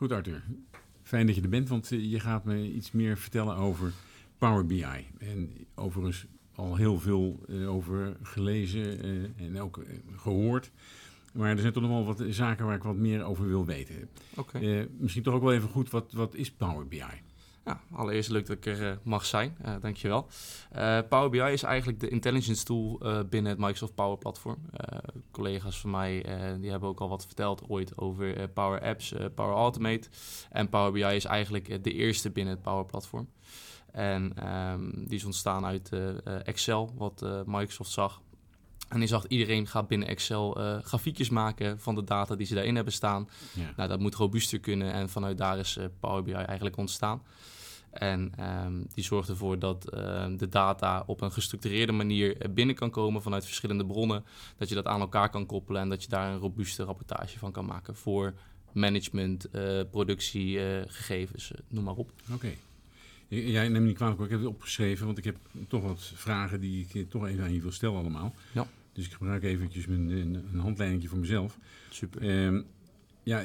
Goed, Arthur. Fijn dat je er bent, want eh, je gaat me iets meer vertellen over Power BI. En overigens al heel veel uh, over gelezen uh, en ook gehoord. Maar er zijn toch nog wel wat zaken waar ik wat meer over wil weten. Okay. misschien toch ook wel even goed, wat, wat is Power BI? Allereerst leuk dat ik er uh, mag zijn, uh, dankjewel. Uh, Power BI is eigenlijk de intelligence tool binnen het Microsoft Power Platform. collega's van mij die hebben ook al wat verteld ooit over Power Apps, Power Automate. En Power BI is eigenlijk de eerste binnen het Power Platform. En um, die is ontstaan uit Excel, wat Microsoft zag. En die zag iedereen gaat binnen Excel grafiekjes maken van de data die ze daarin hebben staan. Ja. Nou, dat moet robuuster kunnen en vanuit daar is Power BI eigenlijk ontstaan. En um, die zorgt ervoor dat uh, de data op een gestructureerde manier binnen kan komen vanuit verschillende bronnen. Dat je dat aan elkaar kan koppelen en dat je daar een robuuste rapportage van kan maken voor management, uh, productie, uh, gegevens, noem maar op. Oké. Okay. Jij neemt niet kwalijk, ik heb het opgeschreven, want ik heb toch wat vragen die ik toch even aan je wil stellen allemaal. Ja. Dus ik gebruik eventjes mijn, een, een handleiding voor mezelf. Super. Um, ja,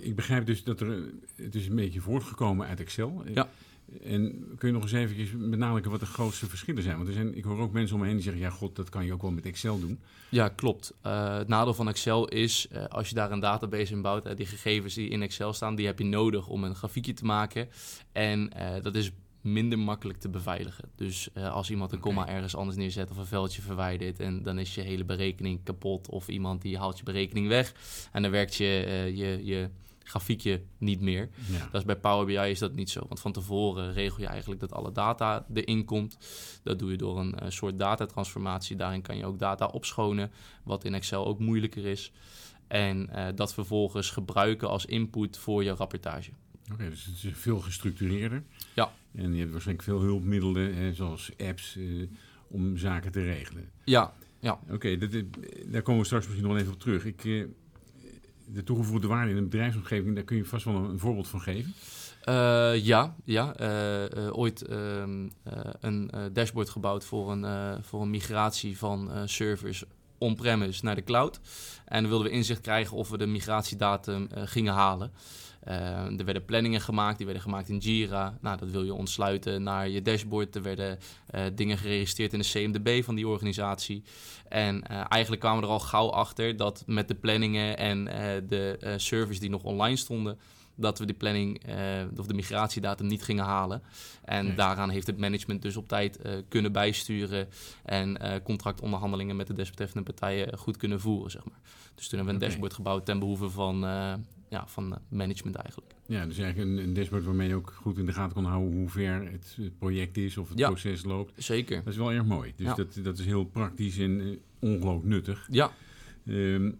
ik begrijp dus dat er, het is een beetje voortgekomen uit Excel. Ja. En kun je nog eens even benadrukken wat de grootste verschillen zijn? Want er zijn, ik hoor ook mensen om me heen die zeggen, ja god, dat kan je ook wel met Excel doen. Ja, klopt. Uh, het nadeel van Excel is, uh, als je daar een database in bouwt, uh, die gegevens die in Excel staan, die heb je nodig om een grafiekje te maken. En dat is minder makkelijk te beveiligen. Dus als iemand een komma ergens anders neerzet of een veldje verwijdert... en dan is je hele berekening kapot of iemand die haalt je berekening weg... en dan werkt je, je, je grafiekje niet meer. Ja. Dat is bij Power BI is dat niet zo. Want van tevoren regel je eigenlijk dat alle data erin komt. Dat doe je door een uh, soort datatransformatie. Daarin kan je ook data opschonen, wat in Excel ook moeilijker is. En dat vervolgens gebruiken als input voor je rapportage. Oké, okay, dus het is veel gestructureerder. Ja. En je hebt waarschijnlijk veel hulpmiddelen, hè, zoals apps, uh, om zaken te regelen. Ja, ja. Oké, okay, daar komen we straks misschien nog even op terug. Ik, de toegevoegde waarde in een bedrijfsomgeving, daar kun je vast wel een, een voorbeeld van geven. Uh, ja, ja. Uh, uh, ooit ehm, een dashboard gebouwd voor een, voor een migratie van servers on-premise naar de cloud. En dan wilden we inzicht krijgen of we de migratiedatum gingen halen. er werden planningen gemaakt, die werden gemaakt in Jira. Nou, dat wil je ontsluiten naar je dashboard. Er werden dingen geregistreerd in de CMDB van die organisatie. En eigenlijk kwamen we er al gauw achter dat met de planningen en de servers die nog online stonden dat we die planning uh, of de migratiedatum niet gingen halen. En nee. daaraan heeft het management dus op tijd uh, kunnen bijsturen en uh, contractonderhandelingen met de desbetreffende partijen goed kunnen voeren, zeg maar. Dus toen hebben we een okay. dashboard gebouwd ten behoeve van, ja, van management eigenlijk. Ja, dus eigenlijk een, een, dashboard waarmee je ook goed in de gaten kan houden hoe ver het, project is of het ja, proces loopt. Zeker. Dat is wel erg mooi. Dus Ja. dat, dat is heel praktisch en ongelooflijk nuttig. Ja, Ehm,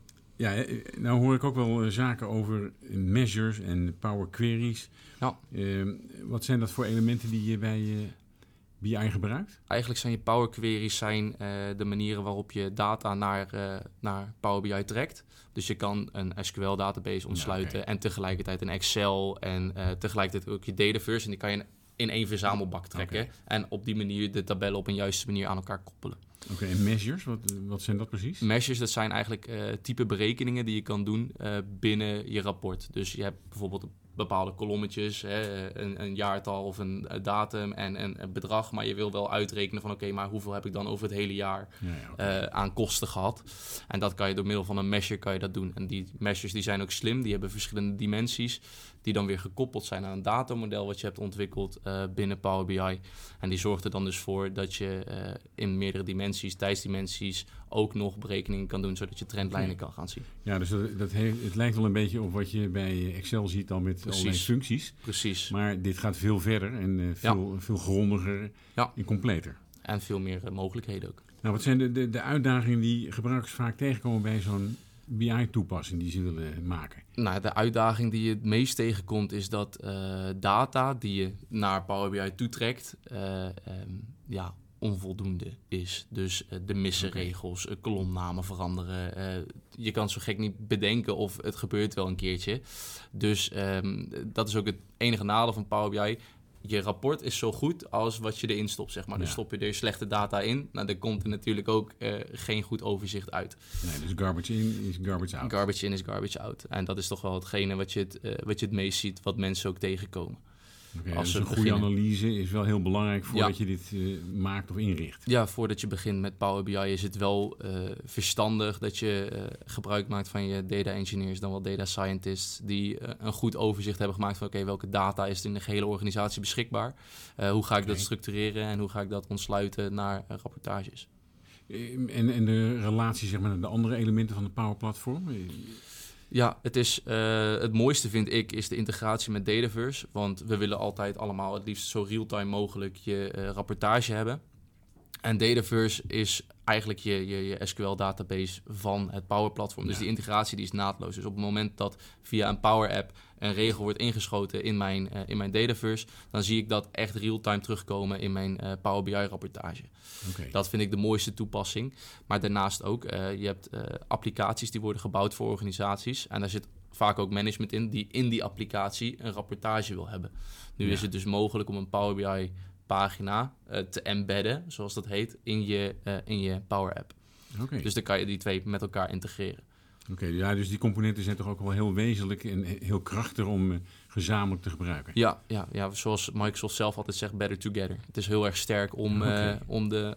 ja, eh, nou hoor ik ook wel eh, zaken over measures en power queries. Ehm, wat zijn dat voor elementen die je bij BI gebruikt? Eigenlijk zijn je Power Queries zijn, eh, de manieren waarop je data naar, naar Power BI trekt. Dus je kan een SQL-database ontsluiten en tegelijkertijd een Excel en tegelijkertijd ook je Dataverse. En die kan je in één verzamelbak trekken. En op die manier de tabellen op een juiste manier aan elkaar koppelen. Oké, en measures, wat, wat zijn dat precies? Meshes, dat zijn eigenlijk eh, type berekeningen die je kan doen eh, binnen je rapport. Dus je hebt bijvoorbeeld bepaalde kolommetjes, hè, een, een jaartal of een eh, datum en een, bedrag. Maar je wil wel uitrekenen van oké, maar hoeveel heb ik dan over het hele jaar Ja, ja, oké. aan kosten gehad. En dat kan je door middel van een measure kan je dat doen. En die meshes die zijn ook slim, die hebben verschillende dimensies, die dan weer gekoppeld zijn aan een datamodel wat je hebt ontwikkeld eh, binnen Power BI. En die zorgt er dan dus voor dat je eh, in meerdere dimensies, tijdsdimensies, ook nog berekeningen kan doen, zodat je trendlijnen kan gaan zien. ja, dus dat, dat heeft, het lijkt wel een beetje op wat je bij Excel ziet dan met Precies. allerlei functies. Precies. Maar dit gaat veel verder en eh, veel, veel grondiger Ja. en completer. En veel meer mogelijkheden ook. Nou, wat zijn de, de, de uitdagingen die gebruikers vaak tegenkomen bij zo'n BI-toepassing die ze willen maken? Nou, de uitdaging die je het meest tegenkomt is dat eh, data die je naar Power BI toetrekt, ehm, ja, onvoldoende is. Dus eh, de missen regels, kolomnamen veranderen. je kan zo gek niet bedenken of het gebeurt wel een keertje. Dus ehm, dat is ook het enige nadeel van Power BI. Je rapport is zo goed als wat je erin stopt, zeg maar. Dus stop je er slechte data in, nou, dan komt er natuurlijk ook eh, geen goed overzicht uit. Nee, dus garbage in is garbage out. Garbage in is garbage out. En dat is toch wel hetgene wat je het, eh, wat je het meest ziet, wat mensen ook tegenkomen. Als dus een goede analyse is wel heel belangrijk voordat Ja. je dit eh, maakt of inricht. Ja, voordat je begint met Power BI is het wel eh, verstandig dat je eh, gebruik maakt van je data engineers, dan wel data scientists, die een goed overzicht hebben gemaakt van oké, welke data is er in de gehele organisatie beschikbaar? Hoe ga ik dat structureren en hoe ga ik dat ontsluiten naar rapportages? Eh, En, en de relatie zeg maar, naar de andere elementen van de Power Platform? Ja, het, is, eh, het mooiste vind ik is de integratie met Dataverse. Want we willen altijd allemaal het liefst zo real-time mogelijk je eh, rapportage hebben. En Dataverse is eigenlijk je, je, je SQL-database van het Power Platform. Dus Ja. die integratie die is naadloos. Dus op het moment dat via een Power App een regel wordt ingeschoten in mijn, eh, in mijn Dataverse, dan zie ik dat echt real-time terugkomen in mijn eh, Power BI-rapportage. Dat vind ik de mooiste toepassing. Maar daarnaast ook, eh, je hebt applicaties die worden gebouwd voor organisaties. En daar zit vaak ook management in die in die applicatie een rapportage wil hebben. Nu Ja. is het dus mogelijk om een Power BI pagina eh, te embedden, zoals dat heet, in je, eh, in je Power App. Dus dan kan je die twee met elkaar integreren. Oké, ja, dus die componenten zijn toch ook wel heel wezenlijk en heel krachtig om eh, gezamenlijk te gebruiken. Ja, ja, ja, zoals Microsoft zelf altijd zegt, better together. Het is heel erg sterk om, om de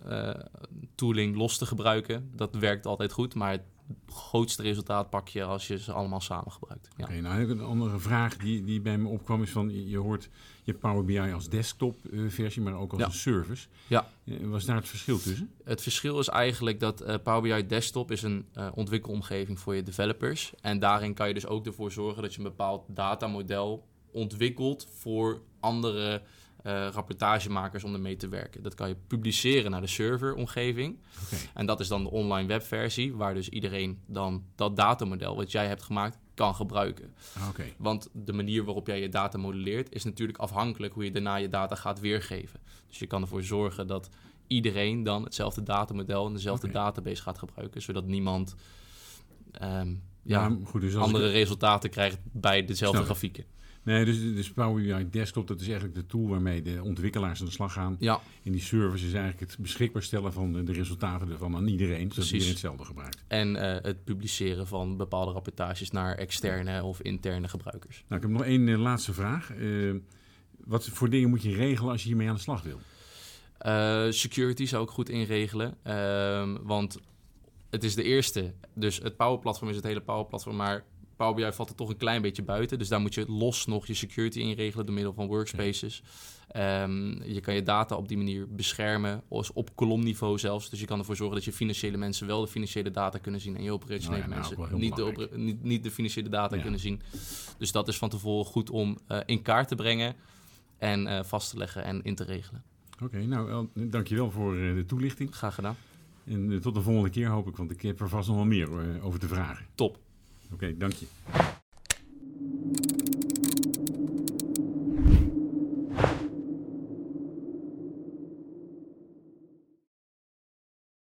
tooling los te gebruiken. Dat werkt altijd goed, maar het grootste resultaat pak je als je ze allemaal samen gebruikt. Ja. Oké, nou een andere vraag die, die bij me opkwam is van, je- hoort, je hebt Power BI als desktop eh, versie, maar ook als Ja. een service. Ja. Eh, Was daar het verschil tussen? Het verschil is eigenlijk dat eh, Power BI Desktop is een eh ontwikkelomgeving voor je developers. En daarin kan je dus ook ervoor zorgen dat je een bepaald datamodel ontwikkelt voor andere eh, rapportagemakers om ermee te werken. Dat kan je publiceren naar de serveromgeving. En dat is dan de online webversie, waar dus iedereen dan dat datamodel wat jij hebt gemaakt kan gebruiken. Ah, Want de manier waarop jij je data modelleert is natuurlijk afhankelijk hoe je daarna je data gaat weergeven. Dus je kan ervoor zorgen dat iedereen dan hetzelfde datamodel en dezelfde database gaat gebruiken, zodat niemand ehm, ja, goed, dus andere ik- resultaten krijgt bij dezelfde Snap grafieken. Nee, dus, dus Power BI Desktop, dat is eigenlijk de tool waarmee de ontwikkelaars aan de slag gaan. Ja, En die service is eigenlijk het beschikbaar stellen van de, de resultaten ervan aan iedereen, zodat iedereen hetzelfde gebruikt. en eh, het publiceren van bepaalde rapportages naar externe of interne gebruikers. Nou, ik heb nog één eh, laatste vraag. Eh, wat voor dingen moet je regelen als je hiermee aan de slag wil? Eh, security zou ik goed inregelen. ehm, want het is de eerste. Dus het Power Platform is het hele Power Platform. Maar Power BI valt er toch een klein beetje buiten. Dus daar moet je los nog je security inregelen door middel van workspaces. Ehm, je kan je data op die manier beschermen. Als op kolomniveau zelfs. Dus je kan ervoor zorgen dat je financiële mensen wel de financiële data kunnen zien. En je operationele Nou ja, nou, mensen niet de, niet, niet de financiële data Ja. kunnen zien. Dus dat is van tevoren goed om eh, in kaart te brengen. En eh, vast te leggen en in te regelen. Oké, nou, El, dankjewel voor eh, de toelichting. Graag gedaan. En tot de volgende keer hoop ik, want ik heb er vast nog wel meer over te vragen. Top. Oké, dank je.